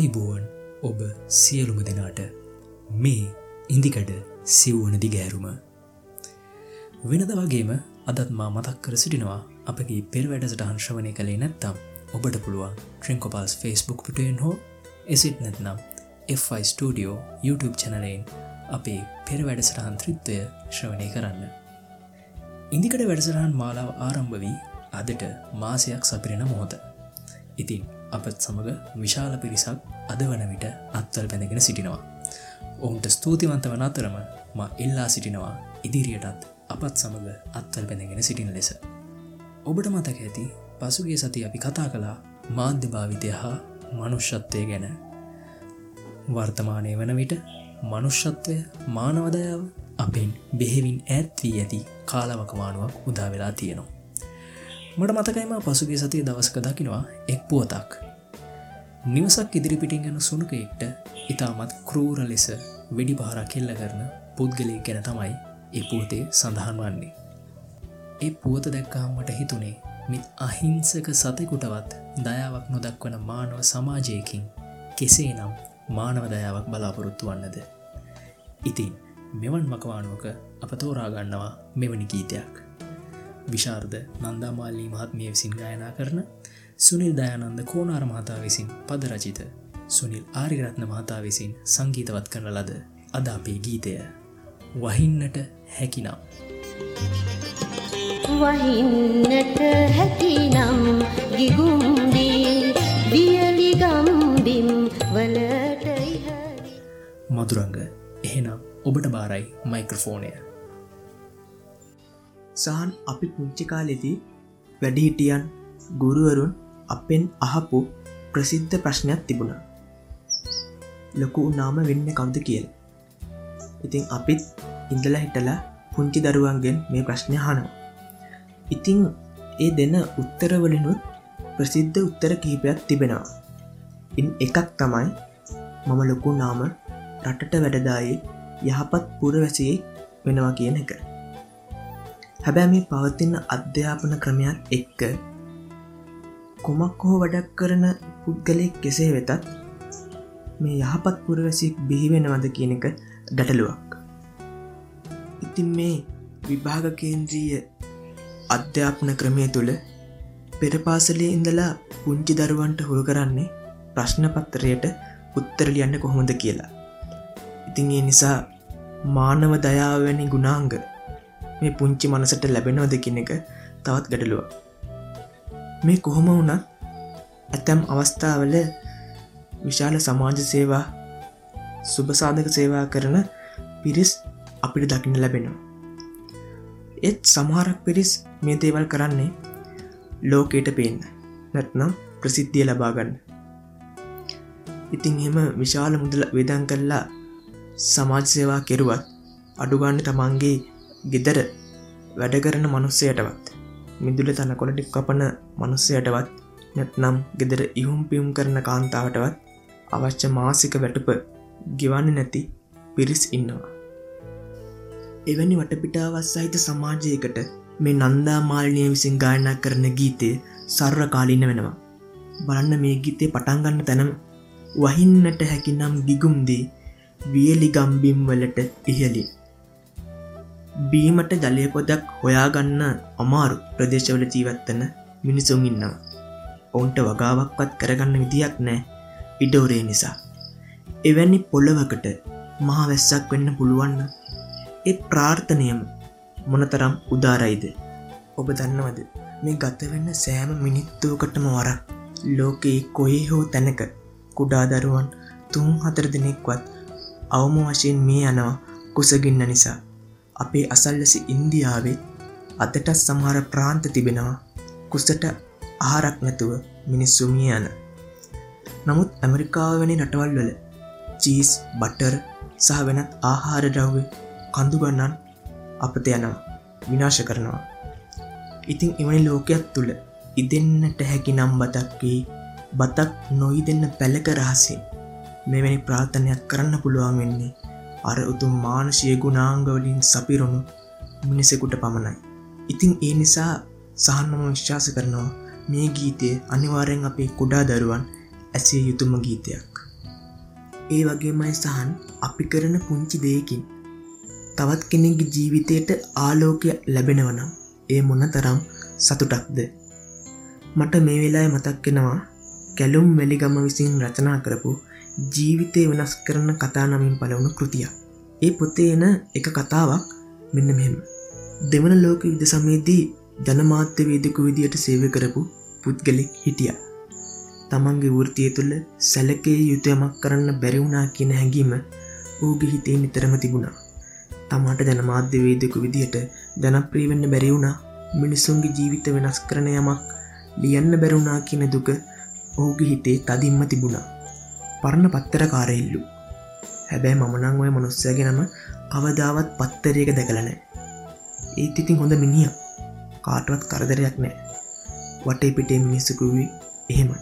ආයිබෝවන් ඔබ සියලුම දෙනාට මේ ඉන්දිකඩ සිව්වන දිගෑරුම වෙනද වගේම අදත් මා මතක් කර සිටිනවා අපගේ පෙර වැඩසට හංශ්‍රවනය කළේ නැත්තම් ඔබට පුළුවන් ට්‍රිංකොපල්ස් ෆස්බුක් පිටුවෙන් හෝ එසිට නැත්නම් F5 ස්ටඩියෝ YouTube චැනලයෙන් අපේ පෙර වැඩසටහන් ත්‍රිත්වය ශ්‍රවණය කරන්න. ඉදිකට වැඩසටහන් මාලාව ආරම්භ වී අදට මාසයක් සපිරෙන මොහොත. ඉතින් අපත් සමඟ විශාල පිරිසක් අද වන විට අත්වල් පැඳගෙන සිටිනවා. ඔවුන්ට ස්තුතිවන්ත වන අතරම ම ඉල්ලා සිටිනවා ඉදිරියටත් අපත් සමඟ අත්වල් පැඳගෙන සිටින ලෙස. ඔබට මතක ඇති පසුගේ සති අපි කතා කලා මාධ්‍ය භාවිතය හා මනුෂ්‍යත්වය ගැන වර්තමානය වන විට මනුෂ්‍යත්වය මානවදයාව අපෙන් බෙහෙවින් ඇත් වී ඇති කාලවකමානුවක් උදා වෙලා තියෙනවා. මට මතකයිම පසුගේ සතිය දවසක දකිනවා එක් පුවතක්. නිවසක් ඉදිරිපිටින් ගැන සුනකෙක්ට ඉතාමත් කරූර ලෙස වෙඩි පහරක් කෙල්ල කරන පුද්ගලය ගැන තමයි ඒ පුවතේ සඳහන් වන්නේ. ඒ පුවත දැක්කාමට හිතුනේ මිත් අහිංසක සතෙකුටවත් දයාවක් නොදක්වන මානව සමාජයකින් කෙසේ නම් මානව දයාවක් බලාපොරොත්තු වන්නද. ඉතින් මෙවන් මකවානුවක අප තෝරාගන්නවා මෙවැනි ගීතයක්. විශාර්ද නන්දාමාල්ලී මහත්මිය විසින් ගායනා කරන සුනිල් දයානන්ද කෝනාර මහතා විසින් පදරචිත සුනිල් ආරිරත්න මහතා විසින් සංගීතවත් කරන ලද අද අපේ ගීතය. වහින්නට හැකිනම් වහින්නට හැකිනම් ගිගුම්දී වියලිගම්බිම් වලට ඉහරි මදුරංග එහෙනම් ඔබට බාරයි මයික්‍රෆෝනය සහන් අපි පුංචි කාලෙදී වැඩිහිටියන් ගුරුවරුන් අපෙන් අහපු ප්‍රසිද්ධ ප්‍රශ්නයක් තිබුණා. ලොකු උනාම වෙන්න කවුද කියල. ඉතින් අපිත් ඉඳල හිටලා පුංචි දරුවන්ගෙන් මේ ප්‍රශ්නය හනවා ඉතිං ඒ දෙන්න උත්තරවලිනුත් ප්‍රසිද්ධ උත්තර කිහිපයක් තිබෙනවා. ඉන් එකක් තමයි මම ලොකු නාම රටට වැඩදායේ යහපත් පුරවැසියෙක් වෙනවා කියන එක. හැබැ මේ පවතින්න අධ්‍යාපන ක්‍රමයක් එක්ක කුමක් හෝ වැඩක් කරන පුද්ගලෙක් කෙසේ වෙතත් මේ යහපත් පුරවැසික් බිහිවෙනවද කියන එක ගැටලුවක්. ඉතින් මේ විභාග කේන්ද්‍රීය අධ්‍යාපන ක්‍රමය තුළ පෙරපාසලේ ඉඳලා පුංචි දරුවන්ට හුරු කරන්නේ ප්‍රශ්නපත්තරයට උත්තරලියන්න කොහොමද කියලා. ඉතින් ඒ නිසා මානව දයාවැනි ගුණාංග මේ පුංචි මනසට ලැබෙනවද කියන එක තවත් ගැටලුව මේ කොහොම වුණත් ඇතැම් අවස්ථාවල විශාල සමාජ සේවා සුභසාධක සේවා කරන පිරිස් අපිට දකින්න ලැබෙනවා. ඒත් සමහරක් පිරිස් මේ දේවල් කරන්නේ ලෝකයට පේන්න නැත්නම් ප්‍රසිද්ධිය ලබාගන්න ඉතින් එම විශාල මුදල වෙදන් කරලා සමාජ සේවා කෙරුවත් අඩුගන්න තමන්ගේ ගෙදර වැඩ කරන මනුස්සයටවත් මිදුල තනකොලටි කපන මනුස්සයටවත් නැත්නම් ගෙදර ඉහුම් පියුම් කරන කාන්තාවටවත් අවශ්‍ය මාසික වැටුප ගෙවන්න නැති පිරිස් ඉන්නවා. එවැනි වටපිටාවත් සහිත සමාජයකට මේ නන්දා මාල්නය විසින් ගායනා කරන ගීතය සර්ව කාලින්න වෙනවා. බලන්න මේ ගීතය පටන්ගන්න තැනම් වහින්නට හැකිනම් ගිගුම්දී වියලි ගම්බිම් වලට ඉහලින් බීමට ජලය පොදක් හොයාගන්න අමාරු ප්‍රදේශවල ජීවත්තන මිනිසුන් ඉන්නවා. ඔවුන්ට වගාවක්වත් කරගන්න විදියක් නෑ ඉඩෝරේ නිසා. එවැනි පොළවකට මහා වැස්සක් වෙන්න පුළුවන්න ඒ ප්‍රාර්ථනයම මොනතරම් උදාරයිද ඔබ දන්නවද මේ ගතවෙන්න සෑම මිනිත්තුවකටම වරක් ලෝකයේ කොහේ හෝ තැනක කුඩාදරුවන් තුන් හතර දෙනෙක්වත් අවම වශයෙන් මේ යනවා කුසගින්න නිසා අපේ අසල්ලසි ඉන්දියාවෙත් අතටත් සමහර ප්‍රාන්ත තිබෙනවා කුසට ආරක් නැතුව මිනිස්සුමිය යන නමුත් ඇමරිකාව වැනි රටවල් වල චීස් බටර් සහ වෙනත් ආහාර ද්‍රව්‍ය කඳුගන්නන් අපත යනවා විනාශ කරනවා. ඉතිං එවැනි ලෝකයක් තුළ ඉදෙන්න්නට හැකි නම් බතක්කී බතක් නොයි දෙන්න පැලක රහසින් මෙවැනි ප්‍රාර්ථනයක් කරන්න පුළුවන් වෙන්නේ අර උතුම් මානශය ගුණාංගවලින් සපිරුණු මිනිසෙකුට පමණයි. ඉතිං ඒ නිසා සහන්නම විශ්වාස කරනවා මේ ගීතය අනිවාරයෙන් අපේ කුඩා දරුවන් ඇසේ යුතුම ගීතයක්. ඒ වගේමයි සහන් අපි කරන පුංචි දෙයකින් තවත් කෙනෙක්ගේ ජීවිතයට ආලෝකය ලැබෙනවනම් ඒ මොන තරම් සතුටක්ද මට මේ වෙලාය මතක්කෙනවා කැලුම් වැලිගම විසින් රචනා කරපු ජීවිතය වෙනස් කරන කතා නමින් පලවුණු කෘතිය ඒ පොතේ එන එක කතාවක් මෙන්න මෙහෙම. දෙවන ලෝක යුද සමේදී ජනමාත්‍ය වේදකු විදියට සේව කරපු පුද්ගලෙක් හිටිය. තමන්ගේ වෘතිය තුළ සැලකේ යුතුයමක් කරන්න බැරිවුණා කියන හැඟීම ඌගේ හිතේ නිතරම තිබුණා. තමාට ජනමාධ්‍ය වේදකු විදිහට ජනප්‍රීවෙන්න බැරිවුණා මිනිස්සුන්ගේ ජීවිත වෙනස් කරන යමක් ලියන්න බැරුණා කියන දුක ඔහුගේ හිතේ තදින්ම තිබුණා. පරණ පත්තර කාරෙල්ලු හැබැයි මමනං ඔය මනුස්සයගේ නම කවදාවත් පත්තරයක දැකලනෑ ඒත් ඉතින් හොඳ මිනිිය කාටවත් කරදරයක් නෑ. වටේ පිටේ මිනිස්සකුවී එහෙමයි.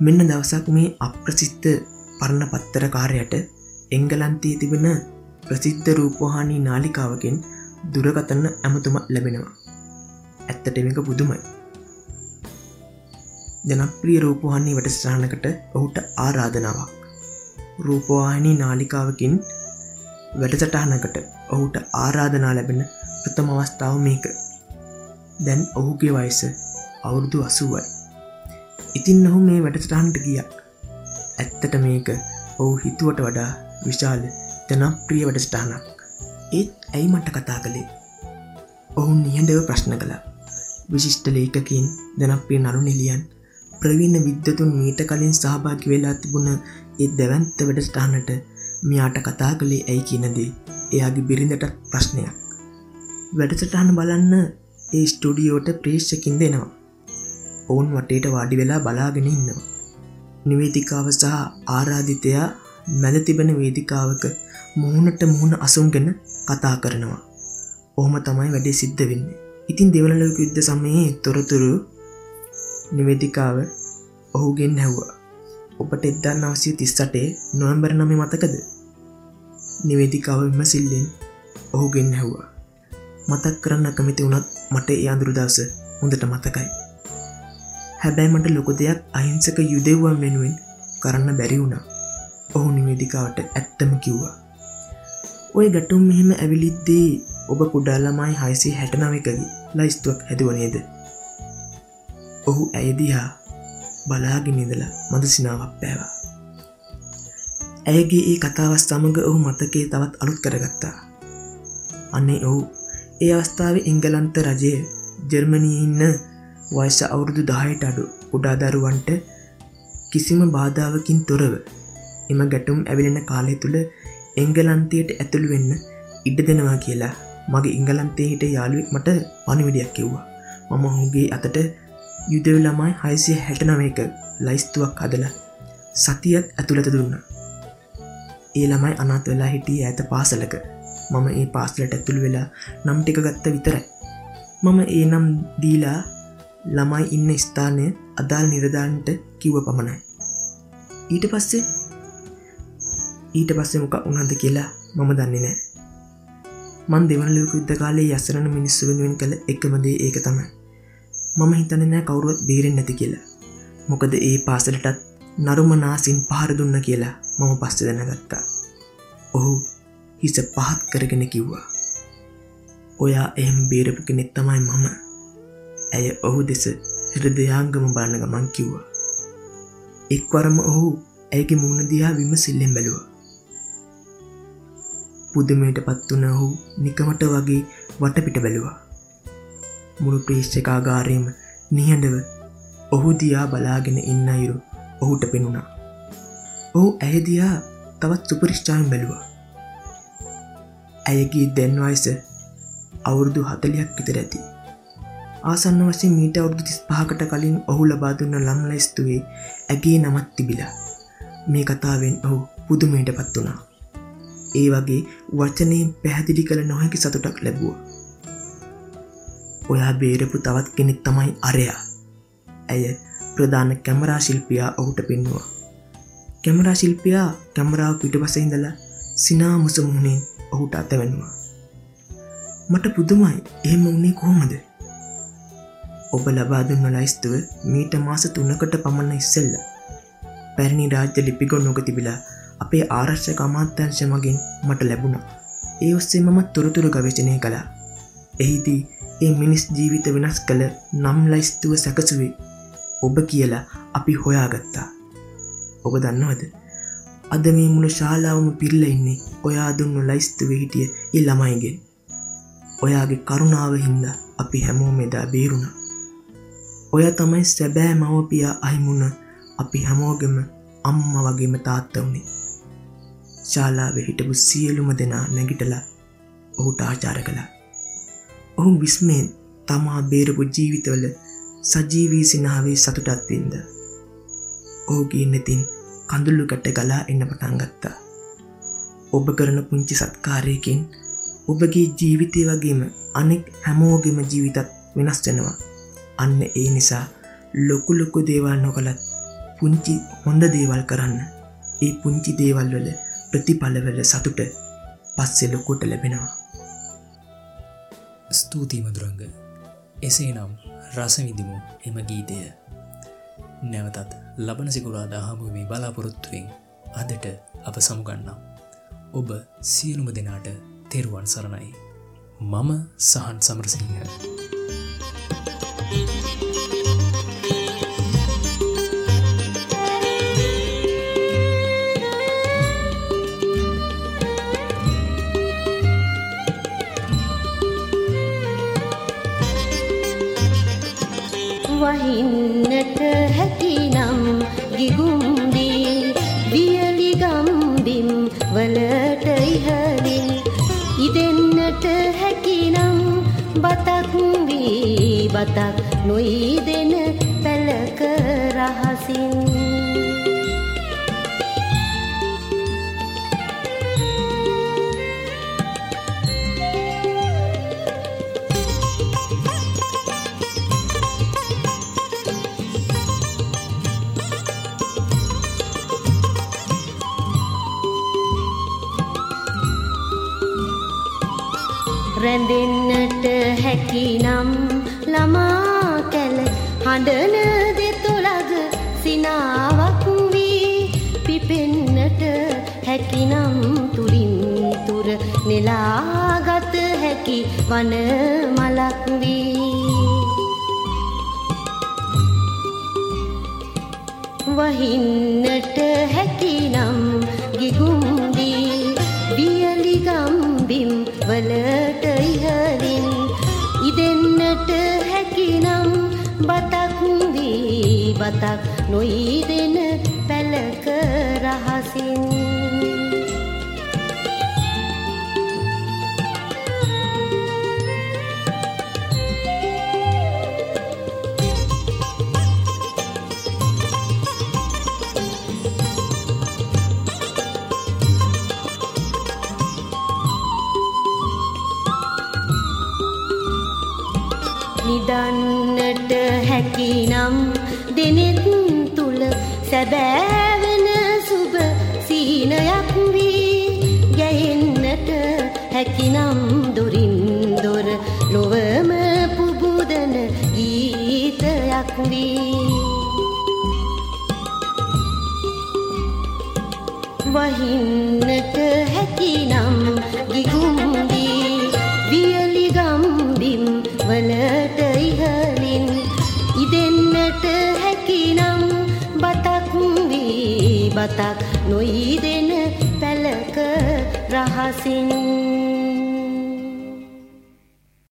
මෙන්න දවසක් මේ අප්‍රසිද්ධ පරණ පත්තර කාරයට එංගලන්තයේ තිබෙන ප්‍රසිද්ධ රූපහානී නාලිකාවකින් දුරකතන්න ඇමතුම ලැබෙනවා. ඇත්තට මේක පුදුමයි. ජනප්‍රිය රූපහන්නේ වැඩස්ථානකට ඔහුට ආරාධනාවක්. රූපවාහිනී නාලිකාවකින් වැඩසටහනකට ඔහුට ආරාධනා ලැබෙන ප්‍රථම අවස්ථාව මේක. දැන් ඔහුගේ වයස අවුරුදු අසුවයි. ඉතින් ඔහු මේ වැඩසටහන්ට ගිය. ඇත්තට මේක ඔහු හිතුවට වඩා විශාල ජනප්‍රිය වැඩසටහනක්. ඒත් ඇයි මට කතා කළේ? ඔහු නිහඬව ප්‍රශ්න කළ. විශිෂ්ට ලේකකින් ජනප්‍රිය නරු නිලියන් ප්‍රවීණ විද්‍යතුන් මීට කලින් සහභාගි වෙලා තිබුණ ඒ දැවන්ත වැඩස්ටානට මෙයාට කතා කළේ ඇයි කියනදේ එයාගේ බිරිඳට ප්‍රශ්නයක්. වැඩසටහන බලන්න ඒ ස්ටඩියෝට ප්‍රේෂ්ෂකින් දෙනවා. ඔවුන් වටේට වාඩි වෙලා බලාගෙන ඉන්නවා. නිවේදිකාව සහ ආරාධිතයා මැද තිබෙන වේදිකාවක මුහුණට මුහුණ අසුන්ගෙන කතා කරනවා. ඔහොම තමයි වැඩේ සිද්ධ වෙන්න. ඉතින් දෙවනලක යුද්ධ සමයේ තොරතුරු නිවේදිකාව ඔහුගෙන් හැව්වා ඔබට එද්දා නවසය තිස්සටේ නොවම්බර නම මතකද? නිවේදිකාව විමසිල්ලෙන් ඔහුගෙන් හැව්වා මතක් කරන්න කමිති වුණත් මට ඒ අඳුරු දවස හොඳට මතකයි. හැබැයි මට ලොක දෙයක් අහිංසක යුදෙව්වා මෙනුවෙන් කරන්න බැරි වුණා. ඔහු නිවේදිකාවට ඇත්තම කිව්වා. ඔය ගැටුම් මෙහෙම ඇවිලිද්දී ඔබ කුඩාල්ලමයි හයිසේ හැටනවකගේ ලයිස්තුවක් හැදුවනේද ඔහු ඇයදිහා බලාගෙන ඉඳලා මද සිනාවක් පෑවා. ඇයගේ ඒ කතාවත් සමඟ ඔහු මතකේ තවත් අලුත් කරගත්තා. අන්නේ ඔහු ඒ අවස්ථාව ඉංගලන්ත රජය ජර්මණී ඉන්න වයිස අවුරුදු දහයට අඩු කුඩාදරුවන්ට කිසිම බාධාවකින් තොරව එම ගැටුම් ඇවිලෙන කාලය තුළ එංගලන්තයට ඇතුළු වෙන්න ඉඩ දෙනවා කියලා මගේ ඉංගලන්තේ හිට යාළුවෙක් මට පනිවිඩයක් කිව්වා මම හුගේ අතට යුදව ළමයි හයිසිය හැටනව එක ලයිස්තුවක් අදලා සතියක් ඇතුළත දුන්න. ඒ ළමයි අනත් වෙලා හිටිය ඇත පාසලක. මම ඒ පාසලට ඇතුළ වෙලා නම් ටික ගත්ත විතරයි. මම ඒ නම් දීලා ළමයි ඉන්න ස්ථානය අදාල් නිරධාන්ට කිව්ව පමණයි. ඊට පස්සේ ඊට පස්සෙ මොක උනන්ද කියලා මම දන්නේ නෑ මන් දෙවනලක යුද්ධ කාලේ යස්සරන මිනිස්සු වෙනුවෙන් කළ එකමදේ ඒක තමයි. මම හිතන නෑ කවුරුවත් බේරෙන් නැති කියලා. මොකද ඒ පාසලටත් නරුමනාසින් පහර දුන්න කියලා මම පස්ස දැනගත්තා. ඔහු හිස පහත් කරගෙන කිව්වා. ඔයා එහෙම බේරපු කෙනෙක් තමයි මම. ඇය ඔහු දෙස හෘදයාංගම බලන්න ගමන් කිව්වා. එක්වරම ඔහු ඇයගේ මුණදිහා විමසිල්ලෙන් බැලුව. පුදුමයට පත්වන ඔහු නිකමට වගේ වටපිට බැලුවා. මුළු ප්‍රේෂ්චකාගාරයම නිහඬව ඔහු දියා බලාගෙන ඉන්න අයුරු ඔහුට පෙනුණා. ඔහු ඇයදියා තවත් සුපරිෂ්ඨායෙන් බැලුවා. ඇයගේ දැන්වයිස අවුරුදු හතලයක් විතර ඇති. ආසන්න වසින් මීට අවුරුදු තිස් පහකට කලින් ඔහු ලබාදුන්න ලම්ලයිස්තුවේ ඇගේ නමත් තිබිලා. මේ කතාවෙන් ඔහු පුදුමයට පත් වනා. ඒ වගේ වචනයෙන් පැහැදිලි කළ නොහැකි සතුටක් ලැබුව. ඔයා බේරපු තවත් කෙනෙක් තමයි අරයා. ඇය ප්‍රධාන කැමරා ශිල්පියා ඔහුට පෙන්නවා. කැමරා ශිල්පියා කැමරාව පිටපස ඉඳලා සිනා මුසමුහුණෙන් ඔහුට අතවැන්වා. මට පුදුමයි එහෙම උන්නේ කොහොමද. ඔබ ලබාදුන්න ලයිස්තුව මීට මාස තුනකට පමණ ඉස්සෙල්ල. පැරණි රාජ්‍ය ලිපිගොන් නොක තිබිලා අපේ ආරශ්‍යක අමාත්‍යංශ මගින් මට ලැබුණ ඒ ඔස්සේ මම තොරතුරු ගවේචනය කළා එහිදී ඒ මිනිස් ජීවිත වෙනස් කළ නම් ලයිස්තුව සැකසුවේ ඔබ කියලා අපි හොයාගත්තා. ඔබ දන්නවද? අද මේ මුළු ශාලාවම පිල්ල ඉන්නේ ඔයා දුන්න ලයිස්තුව හිටිය ඒ ළමයිගෙන්. ඔයාගේ කරුණාව හින්ද අපි හැමෝම එදා බේරුණ. ඔය තමයි සැබෑ මවපියා අහිමුණ අපි හැමෝගෙම අම්ම වගේම තාත්ත වුණේ. ශාලාව හිටපු සියලුම දෙනා නැගිටලා ඔහුට ආචාර කළා. ඔහු විස්මයෙන් තමා බේරපු ජීවිතවල සජීවී සිනාවේ සතුටත්වින්ද ඕගේ නැතින් කඳුල්ලු කැට ගලා එන්න පටන් ගත්තා. ඔබ කරන පුංචි සත්කාරයකින් ඔබගේ ජීවිතය වගේම අනෙක් හැමෝගෙම ජීවිතත් වෙනස් වෙනවා. අන්න ඒ නිසා ලොකු ලොකු දේවල් නොකළත් පුංචි හොඳ දේවල් කරන්න. ඒ පුංචි දේවල් වල ප්‍රතිඵලවල සතුට පස්සෙ ලොකොට ලැබෙනවා. ස්තුතිමදුරංග එසේ නම් රසවිදිමු එම ගීතය. නැවතත් ලබන සිකුරාදා හමුුවේ බලාපොරොත්තුවෙන් අදට අප සමුගන්නම් ඔබ සියලුම දෙනාට තෙරුවන් සරණයි. මම සහන් සමරසිංහ. වී බතක් නොයිදෙන පැලක රහසින්. රැඳෙන්නට හැකිනම් ළමා කැල හඬන දෙතොළග සිනාවක් වී පිපෙන්නට හැකිනම් තුරින් තුර නෙලාගත හැකි වන මලක් වී වහින්නට හැකිනම් ගිගුම්දී වියලිගම්බිම් වලට වී බතක් නොයිදෙන පැලක රහසින්. නිදන්නට හැකිනම් දෙනෙත් තුළ සැබෑවෙන සුබ සීනයක් වී ගැහෙන්නට හැකිනම් දොරින් දොර ලොවම පුබුදන ගීතයක් වී වහින්නට හැකිනම් ගිගුම්දී බතක් නොයිදෙන පැලක රහසින්